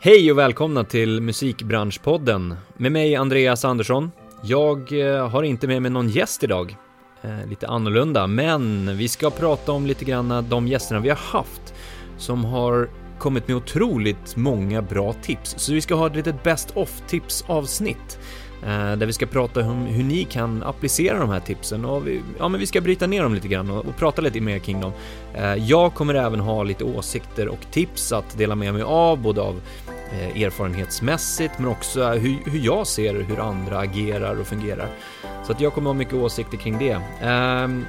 Hej och välkomna till Musikbranschpodden med mig Andreas Andersson. Jag eh, har inte med mig någon gäst idag, eh, lite annorlunda, men vi ska prata om lite grann de gästerna vi har haft som har kommit med otroligt många bra tips. Så vi ska ha ett litet best of tips avsnitt Eh, där vi ska prata om hur ni kan applicera de här tipsen och vi, ja, men vi ska bryta ner dem lite grann och, och prata lite mer kring dem. Eh, jag kommer även ha lite åsikter och tips att dela med mig av, både av eh, erfarenhetsmässigt men också hur, hur jag ser hur andra agerar och fungerar. Så att jag kommer ha mycket åsikter kring det. Ehm,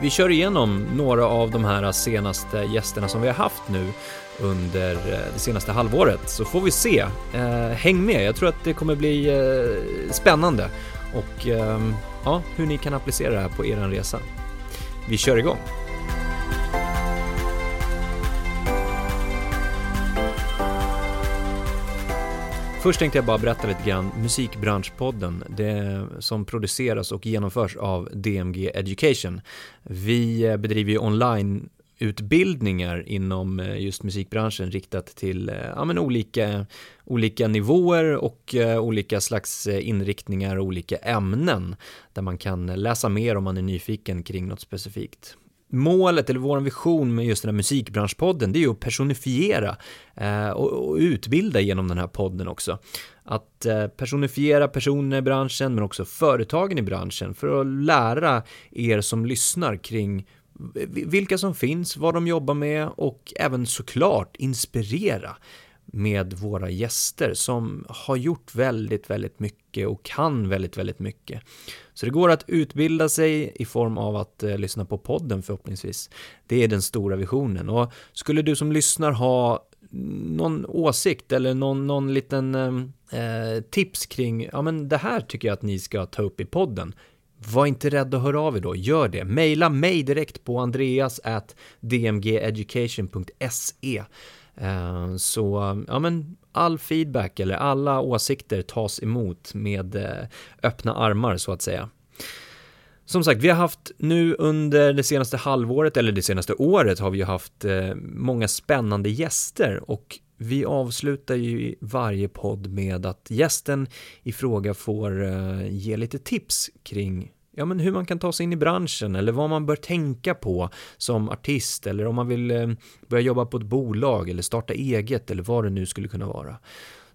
vi kör igenom några av de här senaste gästerna som vi har haft nu under eh, det senaste halvåret så får vi se. Eh, häng med, jag tror att det kommer bli eh, spännande och ehm, ja, hur ni kan applicera det här på er resa. Vi kör igång! Först tänkte jag bara berätta lite grann Musikbranschpodden, det som produceras och genomförs av DMG Education. Vi eh, bedriver ju online utbildningar inom eh, just musikbranschen riktat till eh, ja, men olika, olika nivåer och eh, olika slags inriktningar och olika ämnen där man kan läsa mer om man är nyfiken kring något specifikt. Målet eller vår vision med just den här musikbranschpodden det är ju att personifiera eh, och, och, utbilda genom den här podden också. Att eh, personifiera personer i branschen men också företagen i branschen för att lära er som lyssnar kring vilka som finns, vad de jobbar med och även såklart inspirera med våra gäster som har gjort väldigt, väldigt mycket och kan väldigt, väldigt mycket. Så det går att utbilda sig i form av att eh, lyssna på podden förhoppningsvis. Det är den stora visionen och skulle du som lyssnar ha någon åsikt eller någon, någon liten eh, eh tips kring, ja men det här tycker jag att ni ska ta upp i podden. Var inte rädd att höra av er då, gör det. Maila mig direkt på andreas at dmgeducation.se eh, så ja, men all feedback eller alla åsikter tas emot med eh, öppna armar så att säga. Som sagt, vi har haft nu under det senaste halvåret, eller det senaste året, har vi ju haft eh, många spännande gäster och vi avslutar ju varje podd med att gästen i fråga får ge lite tips kring ja, men hur man kan ta sig in i branschen eller vad man bör tänka på som artist eller om man vill eh, börja jobba på ett bolag eller starta eget eller vad det nu skulle kunna vara.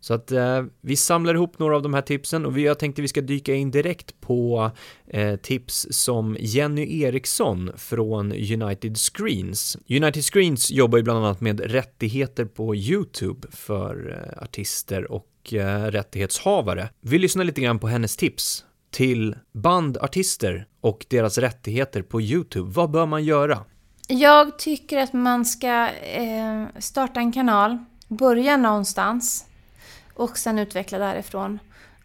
Så att eh, vi samlar ihop några av de här tipsen och vi, jag tänkte vi ska dyka in direkt på eh, tips som Jenny Eriksson från United Screens. United Screens jobbar ju bland annat med rättigheter på YouTube för eh, artister och eh, rättighetshavare. Vi lyssnar lite grann på hennes tips till bandartister och deras rättigheter på YouTube. Vad bör man göra? Jag tycker att man ska eh, starta en kanal, börja någonstans och sen utveckla därifrån.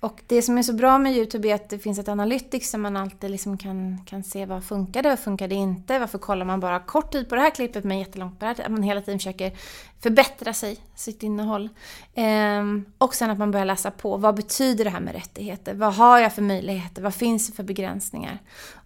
Och det som är så bra med Youtube är att det finns ett analytics som man alltid liksom kan, kan se vad funkade, vad funkade inte, varför kollar man bara kort tid på det här klippet men jättelångt på det här, att man hela tiden försöker förbättra sig, sitt innehåll. Ehm, och sen att man börjar läsa på, vad betyder det här med rättigheter? Vad har jag för möjligheter? Vad finns det för begränsningar?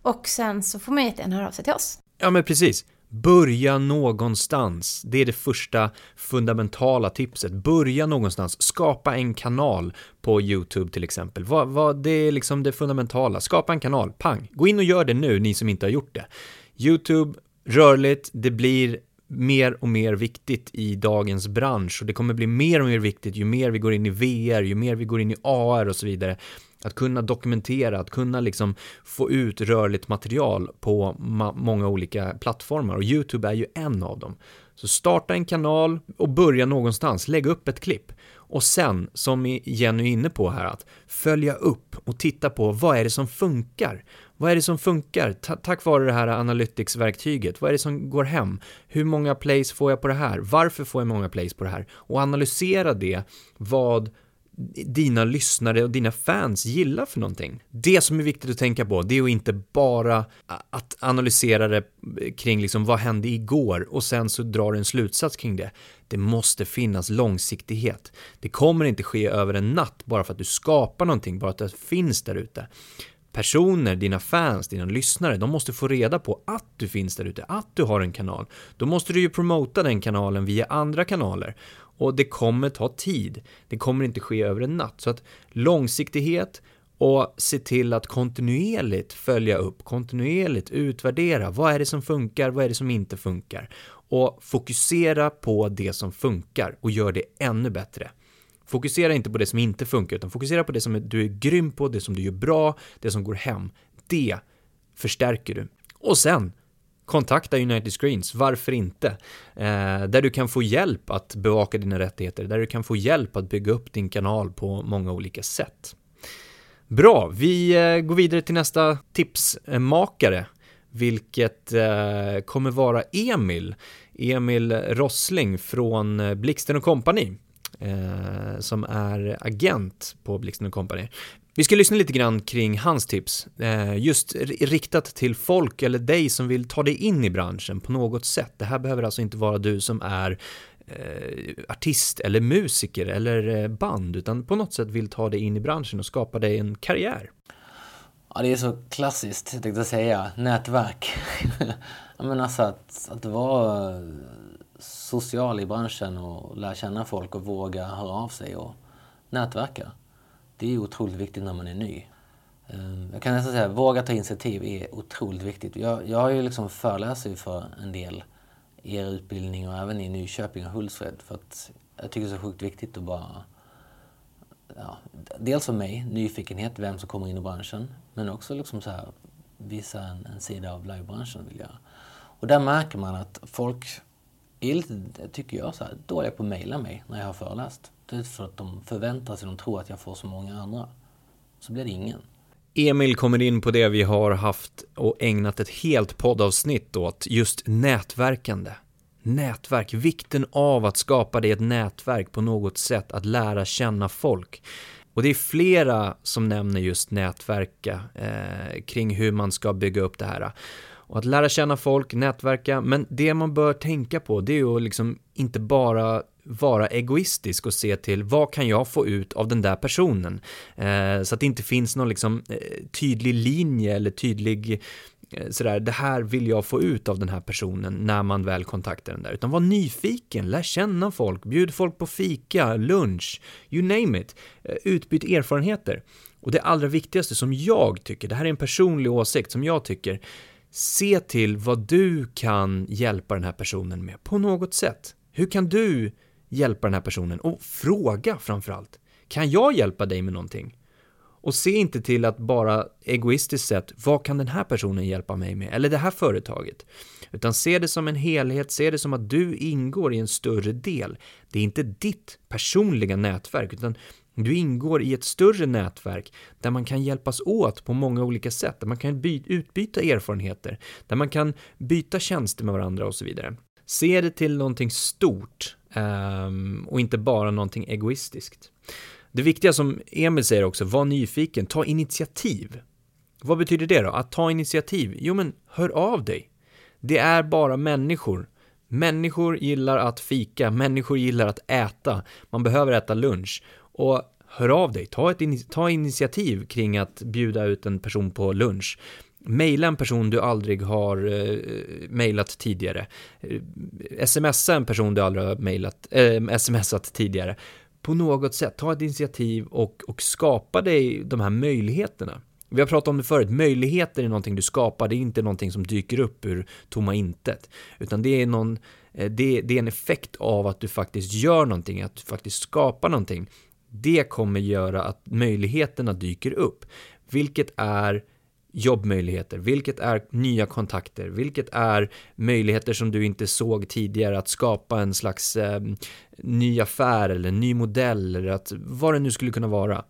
Och sen så får man jättegärna höra av sig till oss. Ja men precis. Börja någonstans. Det är det första fundamentala tipset. Börja någonstans. Skapa en kanal på YouTube till exempel. Vad, vad, det är liksom det fundamentala. Skapa en kanal. Pang! Gå in och gör det nu, ni som inte har gjort det. YouTube, rörligt, det blir mer och mer viktigt i dagens bransch och det kommer bli mer och mer viktigt ju mer vi går in i VR, ju mer vi går in i AR och så vidare. Att kunna dokumentera, att kunna liksom få ut rörligt material på många olika plattformar och YouTube är ju en av dem. Så starta en kanal och börja någonstans, lägg upp ett klipp. Och sen, som Jenny är inne på här, att följa upp och titta på vad är det som funkar? Vad är det som funkar tack vare det här Analytics-verktyget? Vad är det som går hem? Hur många plays får jag på det här? Varför får jag många plays på det här? Och analysera det, vad dina lyssnare och dina fans gillar för någonting. Det som är viktigt att tänka på, det är att inte bara att analysera det kring liksom vad hände igår och sen så drar du en slutsats kring det. Det måste finnas långsiktighet. Det kommer inte ske över en natt bara för att du skapar någonting, bara att det finns där ute personer, dina fans, dina lyssnare, de måste få reda på att du finns där ute, att du har en kanal. Då måste du ju promota den kanalen via andra kanaler. Och det kommer ta tid. Det kommer inte ske över en natt. Så att långsiktighet och se till att kontinuerligt följa upp, kontinuerligt utvärdera. Vad är det som funkar? Vad är det som inte funkar? Och fokusera på det som funkar och gör det ännu bättre. Fokusera inte på det som inte funkar, utan fokusera på det som du är grym på, det som du gör bra, det som går hem. Det förstärker du. Och sen, kontakta United Screens, varför inte? Eh, där du kan få hjälp att bevaka dina rättigheter, där du kan få hjälp att bygga upp din kanal på många olika sätt. Bra, vi eh, går vidare till nästa tipsmakare, vilket eh, kommer vara Emil. Emil Rossling från eh, Blixten och Company eh, som är agent på Blixten Company. Vi ska lyssna lite grann kring hans tips, eh, just riktat till folk eller dig som vill ta dig in i branschen på något sätt. Det här behöver alltså inte vara du som är eh, artist eller musiker eller eh, band, utan på något sätt vill ta dig in i branschen och skapa dig en karriär. Ja, det är så klassiskt, tänkte jag säga, nätverk. Men alltså att, att vara social i branschen och lära känna folk och våga höra av sig och nätverka. Det är otroligt viktigt när man är ny. Ehm, jag kan nästan säga våga ta initiativ är otroligt viktigt. Jag, jag har ju liksom föreläser för en del i er utbildning och även i Nyköping och Hultsfred för att jag tycker det är så sjukt viktigt att bara ja, dels för mig, nyfikenhet, vem som kommer in i branschen, men också liksom så här, visa en, en sida av livebranschen vill jag. Och där märker man att folk är lite, tycker jag, så här, dåliga på att mejla mig när jag har föreläst. Det är för att de förväntar sig, de tror att jag får så många andra. Så blir det ingen. Emil kommer in på det vi har haft och ägnat ett helt poddavsnitt åt, just nätverkande. Nätverk, vikten av att skapa dig ett nätverk på något sätt, att lära känna folk. Och det är flera som nämner just nätverka eh, kring hur man ska bygga upp det här. Och att lära känna folk, nätverka, men det man bör tänka på det är ju liksom inte bara vara egoistisk och se till vad kan jag få ut av den där personen? Eh, så att det inte finns någon liksom eh, tydlig linje eller tydlig eh, sådär, det här vill jag få ut av den här personen när man väl kontaktar den där. Utan var nyfiken, lär känna folk, bjud folk på fika, lunch, you name it. Eh, utbyt erfarenheter. Och det allra viktigaste som jag tycker, det här är en personlig åsikt som jag tycker, se till vad du kan hjälpa den här personen med på något sätt. Hur kan du hjälpa den här personen? Och fråga framförallt. Kan jag hjälpa dig med någonting? Och se inte till att bara egoistiskt sett, vad kan den här personen hjälpa mig med? Eller det här företaget. Utan se det som en helhet, se det som att du ingår i en större del. Det är inte ditt personliga nätverk, utan du ingår i ett större nätverk där man kan hjälpas åt på många olika sätt, där man kan utbyta erfarenheter, där man kan byta tjänster med varandra och så vidare. Se det till någonting stort um, och inte bara någonting egoistiskt. Det viktiga som Emil säger också, var nyfiken, ta initiativ. Vad betyder det då? Att ta initiativ? Jo, men hör av dig. Det är bara människor. Människor gillar att fika, människor gillar att äta. Man behöver äta lunch. Och hör av dig, ta, ett, ta initiativ kring att bjuda ut en person på lunch. Maila en person du aldrig har eh, mailat tidigare. Eh, smsa en person du aldrig har mailat, eh, smsat tidigare. På något sätt, ta ett initiativ och, och skapa dig de här möjligheterna. Vi har pratat om det förut, möjligheter är någonting du skapar, det är inte någonting som dyker upp ur tomma intet. Utan det är, någon, eh, det, det är en effekt av att du faktiskt gör någonting, att du faktiskt skapar någonting. Det kommer göra att möjligheterna dyker upp, vilket är jobbmöjligheter, vilket är nya kontakter, vilket är möjligheter som du inte såg tidigare att skapa en slags eh, ny affär eller ny modell eller att vad det nu skulle kunna vara.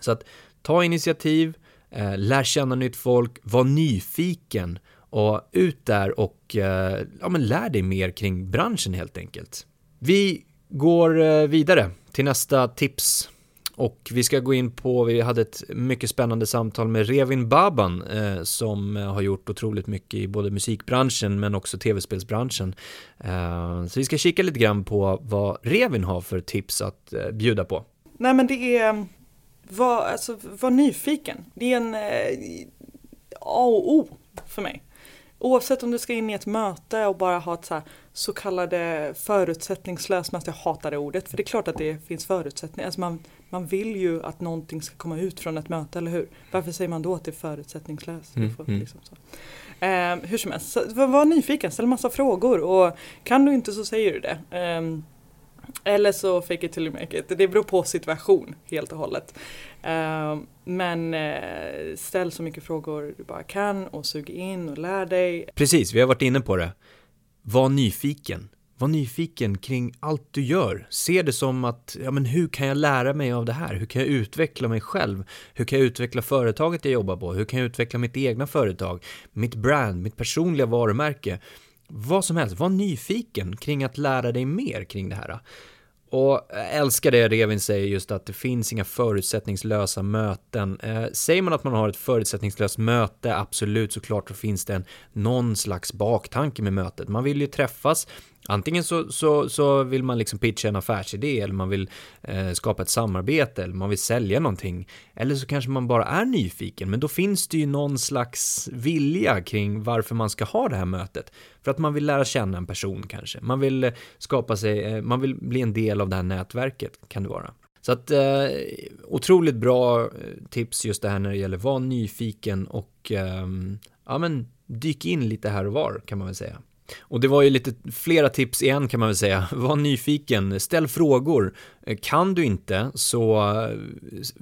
Så att ta initiativ, eh, lär känna nytt folk, var nyfiken och ut där och eh, ja, men lär dig mer kring branschen helt enkelt. Vi går eh, vidare till nästa tips och vi ska gå in på, vi hade ett mycket spännande samtal med Revin Baban eh, som eh, har gjort otroligt mycket i både musikbranschen men också tv-spelsbranschen. Eh, så vi ska kika lite grann på vad Revin har för tips att eh, bjuda på. Nej men det är, var, alltså, var nyfiken. Det är en eh, A och O för mig. Oavsett om du ska in i ett möte och bara ha ett så så kallade förutsättningslös, jag hatar det ordet, för det är klart att det finns förutsättningar. Alltså man, man vill ju att någonting ska komma ut från ett möte, eller hur? Varför säger man då att det är förutsättningslöst? Mm, mm. Liksom eh, hur som helst, så, var, var nyfiken, ställ massa frågor och kan du inte så säger du det. Eh, eller så fake it till you make it. Det beror på situation helt och hållet. Ehm, men eh, ställ så mycket frågor du bara kan och sug in och lär dig. Precis, vi har varit inne på det. Var nyfiken. Var nyfiken kring allt du gör. Se det som att, ja men hur kan jag lära mig av det här? Hur kan jag utveckla mig själv? Hur kan jag utveckla företaget jag jobbar på? Hur kan jag utveckla mitt egna företag? Mitt brand, mitt personliga varumärke? Vad som helst, var nyfiken kring att lära dig mer kring det här. Och jag älskar det Revin säger just att det finns inga förutsättningslösa möten. Eh, säger man att man har ett förutsättningslöst möte, absolut såklart, så finns det en, någon slags baktanke med mötet. Man vill ju träffas, Antingen så, så, så vill man liksom pitcha en affärsidé eller man vill eh, skapa ett samarbete eller man vill sälja någonting. Eller så kanske man bara är nyfiken, men då finns det ju någon slags vilja kring varför man ska ha det här mötet. För att man vill lära känna en person kanske. Man vill eh, skapa sig, eh, man vill bli en del av det här nätverket kan det vara. Så att eh, otroligt bra eh, tips just det här när det gäller att vara nyfiken och eh, ja men dyk in lite här och var kan man väl säga. Och det var ju lite flera tips igen kan man väl säga. Var nyfiken, ställ frågor. Eh, kan du inte så eh,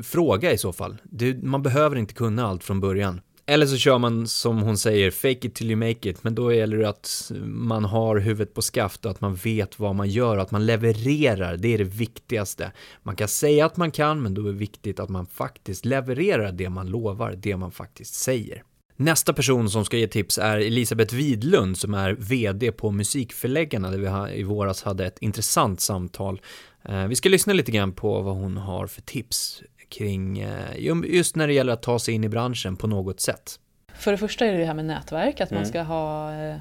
fråga i så fall. man behöver inte kunna allt från början. Eller så kör man som hon säger, fake it till you make it, men då gäller det att eh, man har huvudet på skaft och att man vet vad man gör och att man levererar, det är det viktigaste. Man kan säga att man kan, men då är det viktigt att man faktiskt levererar det man lovar, det man faktiskt säger. Nästa person som ska ge tips är Elisabeth Widlund som är VD på Musikförläggarna där vi i våras hade ett intressant samtal. Eh, vi ska lyssna lite grann på vad hon har för tips kring eh, just när det gäller att ta sig in i branschen på något sätt. För det första är det det här med nätverk, att mm. man ska ha eh,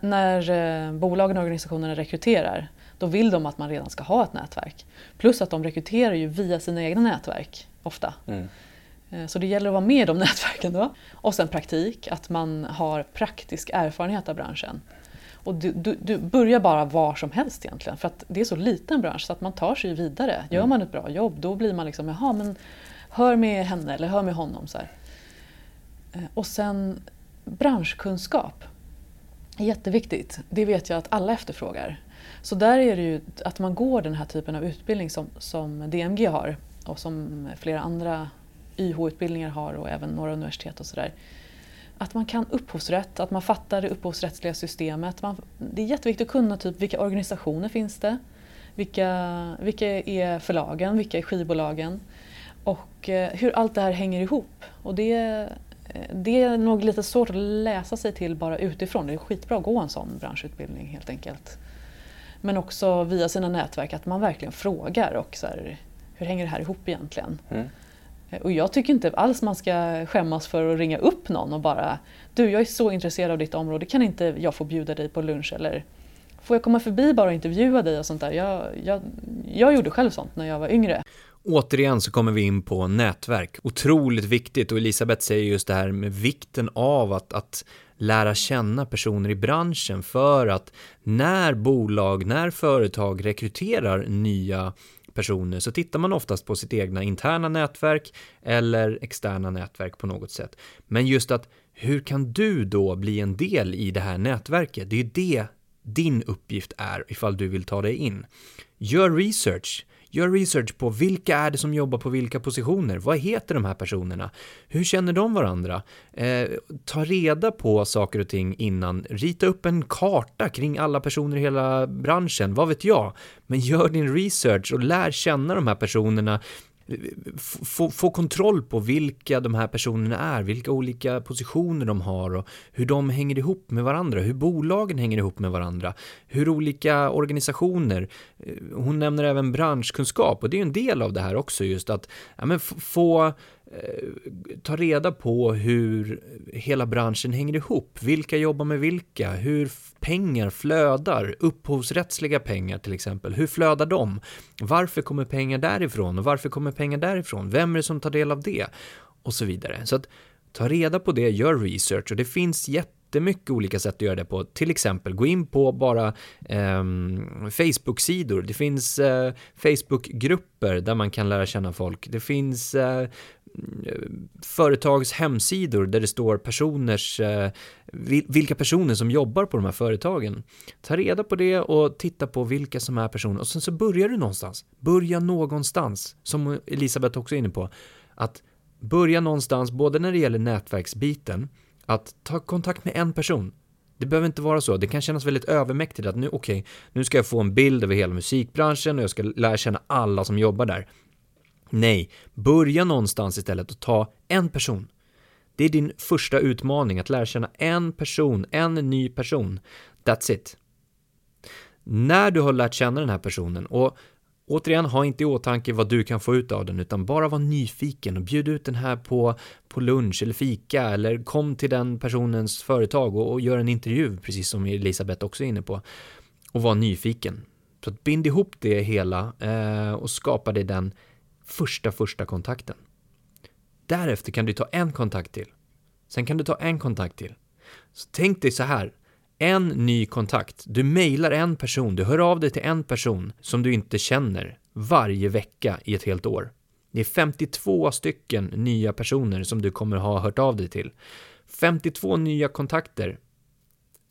när bolagen och organisationerna rekryterar då vill de att man redan ska ha ett nätverk. Plus att de rekryterar ju via sina egna nätverk ofta. Mm. Eh, så det gäller att vara med i de nätverken då. Och sen praktik, att man har praktisk erfarenhet av branschen. Och du, du, du, börjar bara var som helst egentligen, för att det är så liten bransch så att man tar sig vidare. Gör mm. man ett bra jobb då blir man liksom, jaha men hör med henne eller hör med honom. Så här. Eh, och sen branschkunskap. Jätteviktigt. Det vet jag att alla efterfrågar. Så där är det ju att man går den här typen av utbildning som, som DMG har och som flera andra YH-utbildningar har och även några universitet och sådär. Att man kan upphovsrätt, att man fattar det upphovsrättsliga systemet. Man, det är jätteviktigt att kunna typ vilka organisationer finns det? Vilka, vilka är förlagen? Vilka är skivbolagen? Och eh, hur allt det här hänger ihop. Och det, eh, det är nog lite svårt att läsa sig till bara utifrån. Det är skitbra att gå en sån branschutbildning helt enkelt. Men också via sina nätverk att man verkligen frågar och så här, hur hänger det här ihop egentligen? Mm. Eh, och jag tycker inte alls man ska skämmas för att ringa upp någon och bara Du, jag är så intresserad av ditt område, kan inte jag få bjuda dig på lunch eller Får jag komma förbi bara och intervjua dig och sånt där? Jag, jag, jag gjorde själv sånt när jag var yngre. Återigen så kommer vi in på nätverk. Otroligt viktigt och Elisabeth säger just det här med vikten av att, att lära känna personer i branschen för att när bolag, när företag rekryterar nya personer så tittar man oftast på sitt egna interna nätverk eller externa nätverk på något sätt. Men just att hur kan du då bli en del i det här nätverket? Det är ju det din uppgift är ifall du vill ta dig in. Gör research. Gör research på vilka är det som jobbar på vilka positioner? Vad heter de här personerna? Hur känner de varandra? Eh, ta reda på saker och ting innan. Rita upp en karta kring alla personer i hela branschen. Vad vet jag? Men gör din research och lär känna de här personerna få, få kontroll på vilka de här personerna är, vilka olika positioner de har och hur de hänger ihop med varandra, hur bolagen hänger ihop med varandra, hur olika organisationer, eh, hon nämner även branschkunskap och det är en del av det här också just att ja, men få Eh, ta reda på hur hela branschen hänger ihop. Vilka jobbar med vilka? Hur pengar flödar? Upphovsrättsliga pengar till exempel. Hur flödar de? Varför kommer pengar därifrån? Och varför kommer pengar därifrån? Vem är det som tar del av det? Och så vidare. Så att ta reda på det, gör research och det finns jättemycket olika sätt att göra det på. Till exempel, gå in på bara eh, Facebook-sidor. Det finns eh, Facebook-grupper där man kan lära känna folk. Det finns eh, företags hemsidor där det står personers, eh, vilka personer som jobbar på de här företagen. Ta reda på det och titta på vilka som är personer och sen så börjar du någonstans. Börja någonstans, som Elisabeth också är inne på. Att börja någonstans, både när det gäller nätverksbiten, att ta kontakt med en person. Det behöver inte vara så. Det kan kännas väldigt övermäktigt att nu, okej, okay, nu ska jag få en bild över hela musikbranschen och jag ska lära känna alla som jobbar där. Nej, börja någonstans istället och ta en person. Det är din första utmaning, att lära känna en person, en ny person. That's it. När du har lärt känna den här personen och återigen, ha inte i åtanke vad du kan få ut av den, utan bara var nyfiken och bjud ut den här på, på lunch eller fika eller kom till den personens företag och, och gör en intervju, precis som Elisabeth också är inne på, och var nyfiken. Så bind ihop det hela eh, och skapa dig den första, första kontakten. Därefter kan du ta en kontakt till. Sen kan du ta en kontakt till. Så tänk dig så här, en ny kontakt. Du mejlar en person, du hör av dig till en person som du inte känner varje vecka i ett helt år. Det är 52 stycken nya personer som du kommer ha hört av dig till. 52 nya kontakter.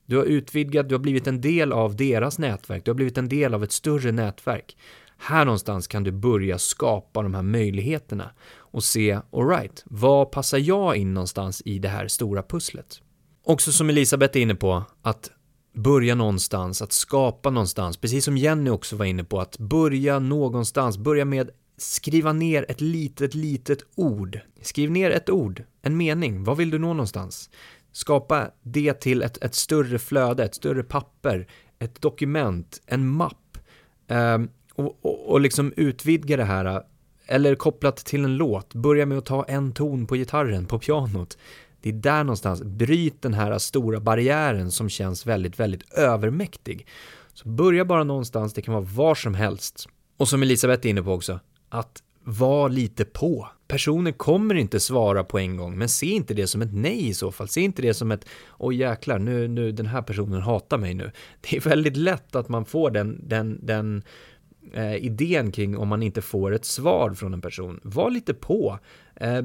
Du har utvidgat, du har blivit en del av deras nätverk, du har blivit en del av ett större nätverk. Här någonstans kan du börja skapa de här möjligheterna och se, alright, vad passar jag in någonstans i det här stora pusslet? Också som Elisabeth är inne på, att börja någonstans, att skapa någonstans, precis som Jenny också var inne på, att börja någonstans, börja med skriva ner ett litet, litet ord. Skriv ner ett ord, en mening, vad vill du nå någonstans? Skapa det till ett, ett större flöde, ett större papper, ett dokument, en mapp. Um, och, och, och liksom utvidga det här, eller kopplat till en låt, börja med att ta en ton på gitarren, på pianot. Det är där någonstans, bryt den här stora barriären som känns väldigt, väldigt övermäktig. Så börja bara någonstans, det kan vara var som helst. Och som Elisabeth är inne på också, att vara lite på. Personen kommer inte svara på en gång, men se inte det som ett nej i så fall. Se inte det som ett, oj jäklar, nu, nu, den här personen hatar mig nu. Det är väldigt lätt att man får den, den, den eh, idén kring om man inte får ett svar från en person. Var lite på, eh,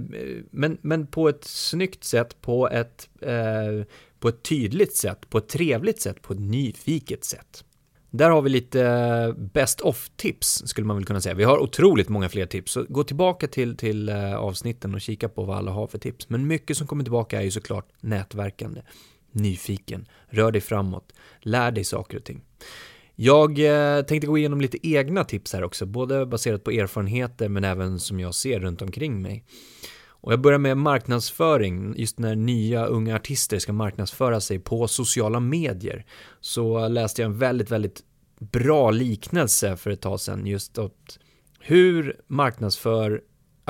men, men på ett snyggt sätt, på ett, eh, på ett tydligt sätt, på ett trevligt sätt, på ett nyfiket sätt. Där har vi lite best of-tips skulle man väl kunna säga. Vi har otroligt många fler tips, så gå tillbaka till, till eh, avsnitten och kika på vad alla har för tips. Men mycket som kommer tillbaka är ju såklart nätverkande, nyfiken, rör dig framåt, lär dig saker och ting. Jag eh, tänkte gå igenom lite egna tips här också, både baserat på erfarenheter men även som jag ser runt omkring mig. Och jag börjar med marknadsföring, just när nya unga artister ska marknadsföra sig på sociala medier. Så läste jag en väldigt, väldigt bra liknelse för ett tag sedan, just åt hur marknadsför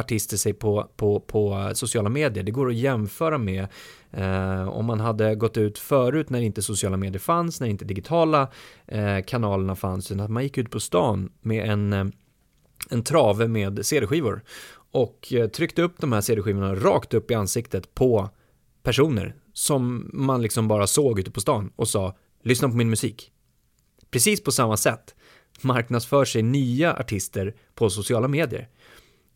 artister sig på, på, på sociala medier. Det går att jämföra med eh, om man hade gått ut förut när inte sociala medier fanns, när inte digitala eh, kanalerna fanns, utan att man gick ut på stan med en, eh, en trave med CD-skivor och eh, tryckte upp de här CD-skivorna rakt upp i ansiktet på personer som man liksom bara såg ute på stan och sa lyssna på min musik. Precis på samma sätt marknadsför sig nya artister på sociala medier.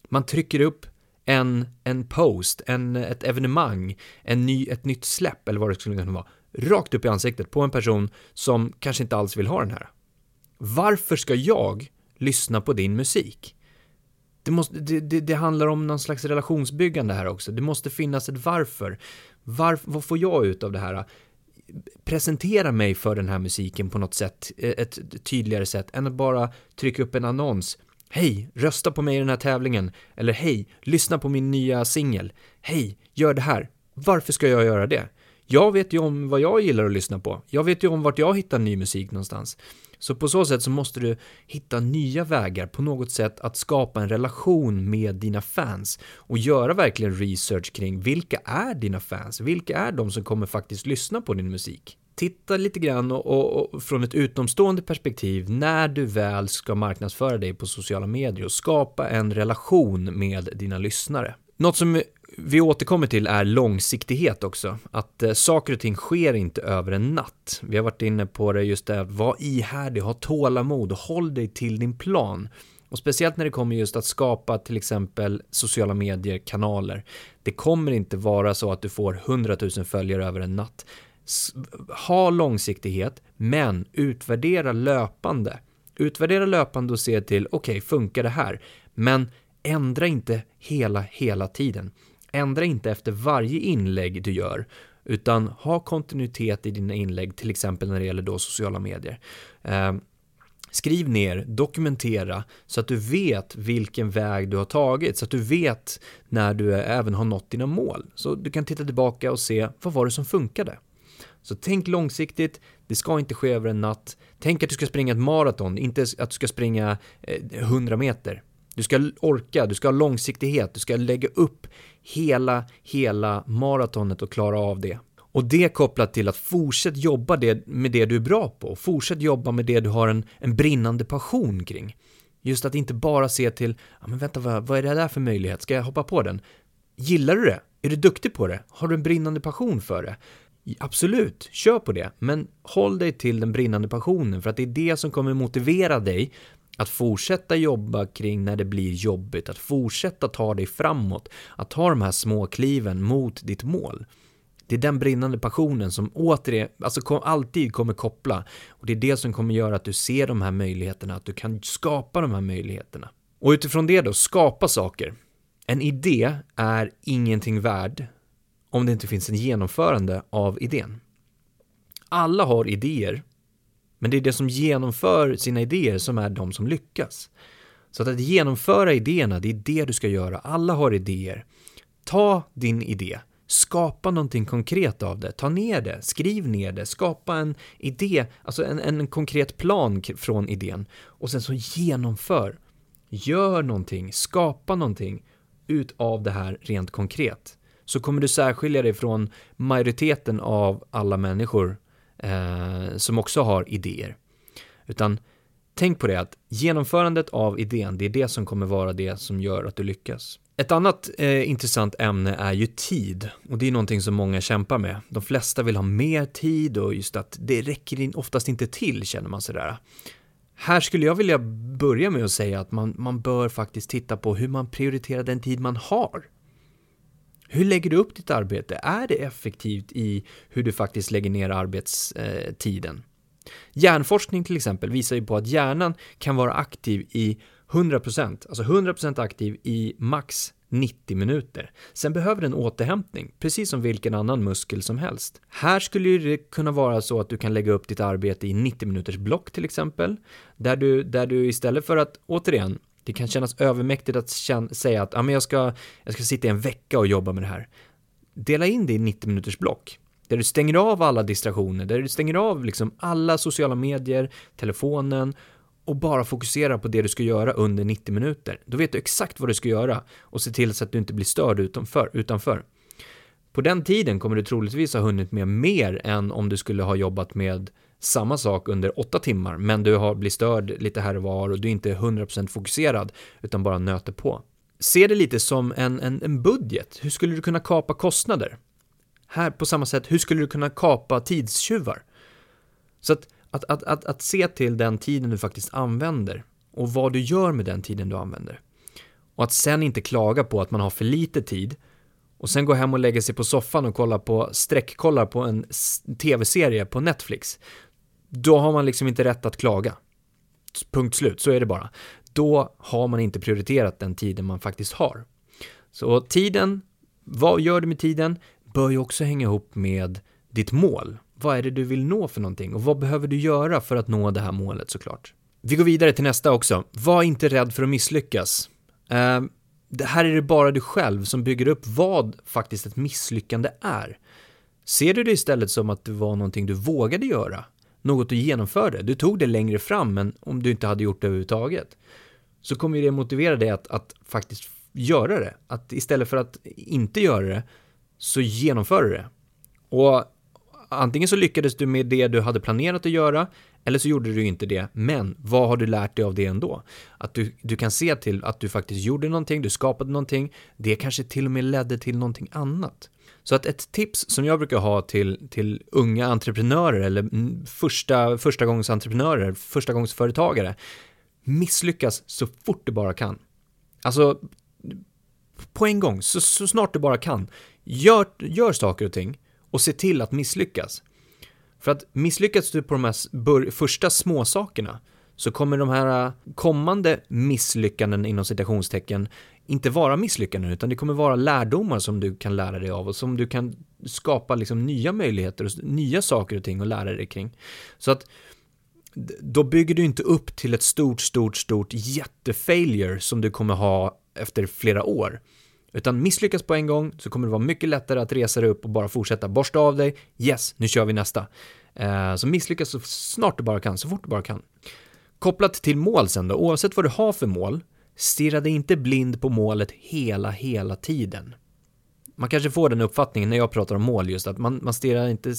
Man trycker upp en, en post, en, ett evenemang, en ny, ett nytt släpp eller vad det skulle kunna vara, rakt upp i ansiktet på en person som kanske inte alls vill ha den här. Varför ska jag lyssna på din musik? Det, måste, det, det, det, handlar om någon slags relationsbyggande här också. Det måste finnas ett varför. varför. Vad får jag ut av det här? Presentera mig för den här musiken på något sätt, ett tydligare sätt, än att bara trycka upp en annons. Hej, rösta på mig i den här tävlingen. Eller hej, lyssna på min nya singel. Hej, gör det här. Varför ska jag göra det? Jag vet ju om vad jag gillar att lyssna på. Jag vet ju om vart jag hittar ny musik någonstans. Så på så sätt så måste du hitta nya vägar på något sätt att skapa en relation med dina fans och göra verkligen research kring vilka är dina fans? Vilka är de som kommer faktiskt lyssna på din musik? Titta lite grann och, och, och, från ett utomstående perspektiv när du väl ska marknadsföra dig på sociala medier och skapa en relation med dina lyssnare. Något som vi återkommer till är långsiktighet också. Att eh, saker och ting sker inte över en natt. Vi har varit inne på det just det, var ihärdig, ha tålamod och håll dig till din plan. Och speciellt när det kommer just att skapa till exempel sociala medier-kanaler. Det kommer inte vara så att du får 100 000 följare över en natt. Ha långsiktighet, men utvärdera löpande. Utvärdera löpande och se till, okej, okay, funkar det här? Men ändra inte hela, hela tiden. Ändra inte efter varje inlägg du gör, utan ha kontinuitet i dina inlägg, till exempel när det gäller då sociala medier. Eh, skriv ner, dokumentera så att du vet vilken väg du har tagit, så att du vet när du även har nått dina mål. Så du kan titta tillbaka och se, vad var det som funkade? Så tänk långsiktigt, det ska inte ske över en natt. Tänk att du ska springa ett maraton, inte att du ska springa eh, 100 meter. Du ska orka, du ska ha långsiktighet, du ska lägga upp hela, hela maratonet och klara av det. Och det kopplat till att fortsätt jobba det, med det du är bra på, fortsätt jobba med det du har en, en brinnande passion kring. Just att inte bara se till, ja men vänta vad, vad är det där för möjlighet, ska jag hoppa på den? Gillar du det? Är du duktig på det? Har du en brinnande passion för det? Absolut, kör på det, men håll dig till den brinnande passionen för att det är det som kommer motivera dig att fortsätta jobba kring när det blir jobbigt, att fortsätta ta dig framåt, att ta de här små kliven mot ditt mål. Det är den brinnande passionen som återigen, alltså kom, alltid kommer koppla och det är det som kommer göra att du ser de här möjligheterna, att du kan skapa de här möjligheterna. Och utifrån det då, skapa saker. En idé är ingenting värd om det inte finns en genomförande av idén. Alla har idéer men det är det som genomför sina idéer som är de som lyckas. Så att, att genomföra idéerna, det är det du ska göra. Alla har idéer. Ta din idé, skapa någonting konkret av det, ta ner det, skriv ner det, skapa en idé, alltså en, en konkret plan från idén och sen så genomför. Gör någonting, skapa någonting utav det här rent konkret. Så kommer du särskilja dig från majoriteten av alla människor eh, som också har idéer. Utan tänk på det att genomförandet av idén, det är det som kommer vara det som gör att du lyckas. Ett annat eh, intressant ämne är ju tid och det är någonting som många kämpar med. De flesta vill ha mer tid och just att det räcker oftast inte till känner man sådär. Här skulle jag vilja börja med att säga att man, man bör faktiskt titta på hur man prioriterar den tid man har. Hur lägger du upp ditt arbete? Är det effektivt i hur du faktiskt lägger ner arbetstiden? Hjärnforskning till exempel visar ju på att hjärnan kan vara aktiv i 100%, alltså 100% aktiv i max 90 minuter. Sen behöver den återhämtning, precis som vilken annan muskel som helst. Här skulle det kunna vara så att du kan lägga upp ditt arbete i 90 minuters block till exempel, där du, där du istället för att, återigen, det kan kännas övermäktigt att säga att ah, men jag, ska, jag ska sitta i en vecka och jobba med det här. Dela in det i 90 minuters block. Där du stänger av alla distraktioner, där du stänger av liksom alla sociala medier, telefonen och bara fokuserar på det du ska göra under 90 minuter. Då vet du exakt vad du ska göra och se till så att du inte blir störd utanför. utanför. På den tiden kommer du troligtvis ha hunnit med mer än om du skulle ha jobbat med samma sak under åtta timmar, men du har blivit störd lite här och var och du är inte 100% fokuserad, utan bara nöter på. Se det lite som en, en, en budget. Hur skulle du kunna kapa kostnader? Här på samma sätt, hur skulle du kunna kapa tidstjuvar? Så att, att, att, att, att se till den tiden du faktiskt använder och vad du gör med den tiden du använder. Och att sen inte klaga på att man har för lite tid och sen gå hem och lägga sig på soffan och kolla på streckkollar på en tv-serie på Netflix då har man liksom inte rätt att klaga. Punkt slut, så är det bara. Då har man inte prioriterat den tiden man faktiskt har. Så tiden, vad gör du med tiden, bör ju också hänga ihop med ditt mål. Vad är det du vill nå för någonting och vad behöver du göra för att nå det här målet såklart? Vi går vidare till nästa också. Var inte rädd för att misslyckas. Eh, det här är det bara du själv som bygger upp vad faktiskt ett misslyckande är. Ser du det istället som att det var någonting du vågade göra? Något du genomförde. Du tog det längre fram än om du inte hade gjort det överhuvudtaget. Så kommer det motivera dig att, att faktiskt göra det. Att istället för att inte göra det, så genomför du det. Och antingen så lyckades du med det du hade planerat att göra, Eller så gjorde du inte det, men vad har du lärt dig av det ändå? Att du, du kan se till att du faktiskt gjorde någonting, du skapade någonting, det kanske till och med ledde till någonting annat. Så att ett tips som jag brukar ha till, till unga entreprenörer eller första, första gångs entreprenörer, första gångs företagare, misslyckas så fort du bara kan. Alltså, på en gång, så, så snart du bara kan. Gör, gör saker och ting och se till att misslyckas. För att misslyckas du på de här första små sakerna så kommer de här äh, kommande misslyckanden inom citationstecken inte vara misslyckanden utan det kommer vara lärdomar som du kan lära dig av och som du kan skapa liksom nya möjligheter och nya saker och ting att lära dig kring. Så att då bygger du inte upp till ett stort, stort, stort jättefailure som du kommer ha efter flera år. Utan misslyckas på en gång så kommer det vara mycket lättare att resa dig upp och bara fortsätta borsta av dig. Yes, nu kör vi nästa. Äh, så misslyckas så snart du bara kan, så fort du bara kan. Kopplat till mål sen då, oavsett vad du har för mål, stirra dig inte blind på målet hela, hela tiden. Man kanske får den uppfattningen när jag pratar om mål just att man, man stirrar inte,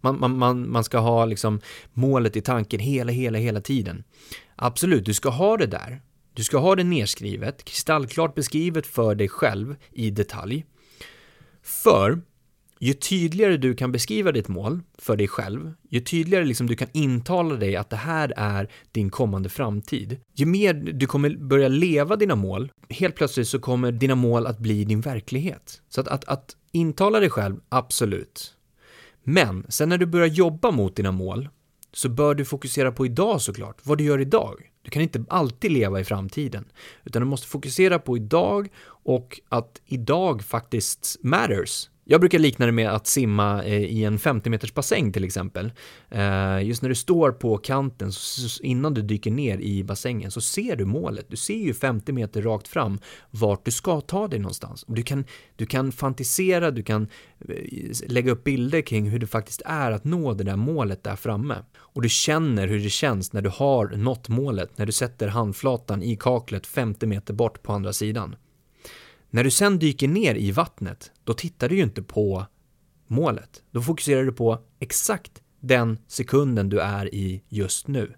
man, man, man, man ska ha liksom målet i tanken hela, hela, hela tiden. Absolut, du ska ha det där. Du ska ha det nedskrivet, kristallklart beskrivet för dig själv i detalj. För ju tydligare du kan beskriva ditt mål för dig själv, ju tydligare liksom du kan intala dig att det här är din kommande framtid, ju mer du kommer börja leva dina mål, helt plötsligt så kommer dina mål att bli din verklighet. Så att, att, att intala dig själv, absolut. Men sen när du börjar jobba mot dina mål så bör du fokusera på idag såklart, vad du gör idag. Du kan inte alltid leva i framtiden, utan du måste fokusera på idag och att idag faktiskt matters. Jag brukar likna det med att simma eh, i en 50 meters bassäng till exempel. Eh, just när du står på kanten, innan du dyker ner i bassängen, så ser du målet. Du ser ju 50 meter rakt fram vart du ska ta dig någonstans. Du kan, du kan fantisera, du kan eh, lägga upp bilder kring hur det faktiskt är att nå det där målet där framme. Och du känner hur det känns när du har nått målet, när du sätter handflatan i kaklet 50 meter bort på andra sidan. När du sen dyker ner i vattnet, då tittar du ju inte på målet. Då fokuserar du på exakt den sekunden du är i just nu.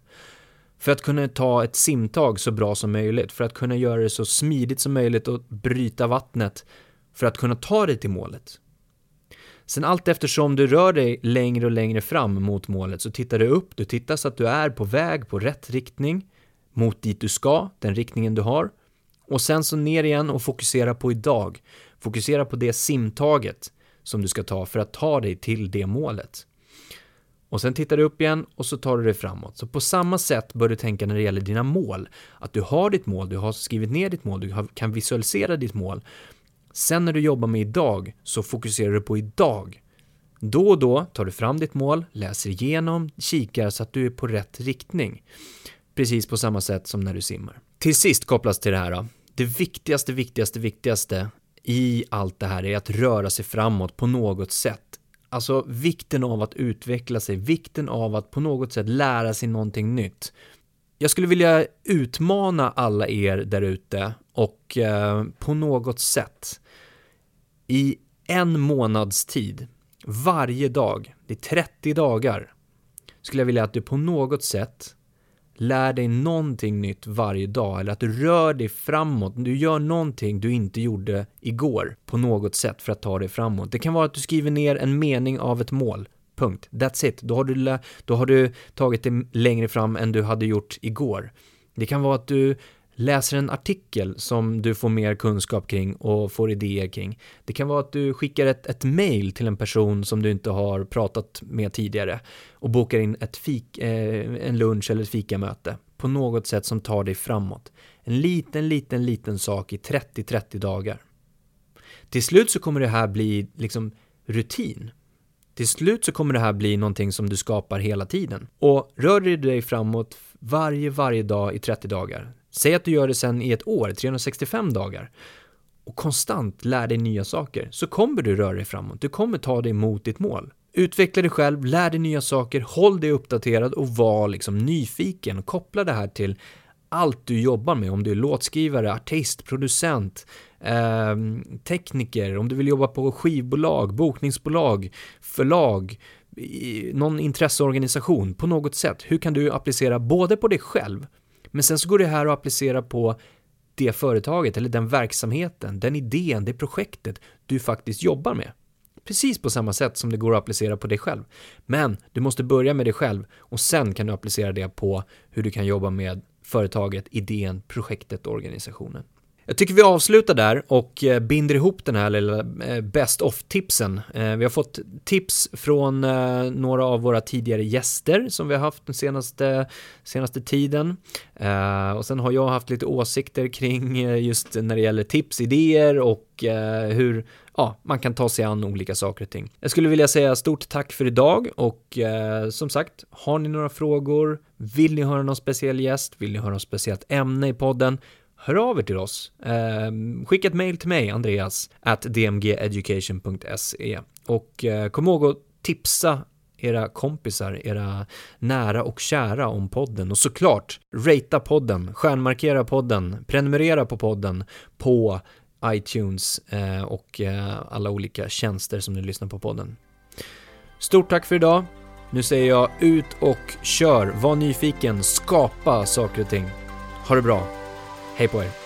För att kunna ta ett simtag så bra som möjligt, för att kunna göra det så smidigt som möjligt och bryta vattnet för att kunna ta dig till målet. Sen allt eftersom du rör dig längre och längre fram mot målet så tittar du upp, du tittar så att du är på väg på rätt riktning mot dit du ska, den riktningen du har. Och sen så ner igen och fokusera på idag. Fokusera på det simtaget som du ska ta för att ta dig till det målet. Och sen tittar du upp igen och så tar du dig framåt. Så på samma sätt bör du tänka när det gäller dina mål. Att du har ditt mål, du har skrivit ner ditt mål, du kan visualisera ditt mål. Sen när du jobbar med idag så fokuserar du på idag. Då och då tar du fram ditt mål, läser igenom, kikar så att du är på rätt riktning. Precis på samma sätt som när du simmar. Till sist kopplas till det här då. Det viktigaste, viktigaste, viktigaste i allt det här är att röra sig framåt på något sätt. Alltså vikten av att utveckla sig, vikten av att på något sätt lära sig någonting nytt. Jag skulle vilja utmana alla er där ute och eh, på något sätt i en månads tid, varje dag, det är 30 dagar, skulle jag vilja att du på något sätt lär dig någonting nytt varje dag eller att du rör dig framåt. Du gör någonting du inte gjorde igår på något sätt för att ta dig framåt. Det kan vara att du skriver ner en mening av ett mål. Punkt. That's it. Då har du, då har du tagit det längre fram än du hade gjort igår. Det kan vara att du läser en artikel som du får mer kunskap kring och får idéer kring. Det kan vara att du skickar ett, ett mail till en person som du inte har pratat med tidigare och bokar in ett fik, eh, en lunch eller ett fikamöte på något sätt som tar dig framåt. En liten, liten, liten sak i 30-30 dagar. Till slut så kommer det här bli liksom rutin. Till slut så kommer det här bli någonting som du skapar hela tiden. Och rör du dig framåt varje, varje dag i 30 dagar Säg att du gör det sen i ett år, 365 dagar och konstant lär dig nya saker så kommer du röra dig framåt. Du kommer ta dig mot ditt mål. Utveckla dig själv, lär dig nya saker, håll dig uppdaterad och var liksom nyfiken. Koppla det här till allt du jobbar med, om du är låtskrivare, artist, producent, eh, tekniker, om du vill jobba på skivbolag, bokningsbolag, förlag, någon intresseorganisation på något sätt. Hur kan du applicera både på dig själv, men sen så går det här att applicera på det företaget eller den verksamheten, den idén, det projektet du faktiskt jobbar med. Precis på samma sätt som det går att applicera på dig själv. Men du måste börja med dig själv och sen kan du applicera det på hur du kan jobba med företaget, idén, projektet och organisationen. Jag tycker vi avslutar där och eh, binder ihop den här lilla eh, best of-tipsen. Eh, vi har fått tips från några av våra tidigare gäster som vi har haft den senaste, senaste tiden. Och sen har jag haft lite åsikter kring just när det gäller tips, idéer och hur ja, man kan ta sig an olika saker och ting. Jag skulle vilja säga stort tack för idag och som sagt, har ni några frågor, vill ni höra någon speciell gäst, vill ni höra något speciellt ämne i podden, hör av er till oss. Eh, skicka ett mail till mig, Andreas, at dmgeducation.se och eh, kom ihåg att tipsa era kompisar, era nära och kära om podden och såklart ratea podden, stjärnmarkera podden, prenumerera på podden på iTunes eh, och eh, alla olika tjänster som ni lyssnar på podden. Stort tack för idag. Nu säger jag ut och kör, var nyfiken, skapa saker och ting. Ha det bra. Hej på er!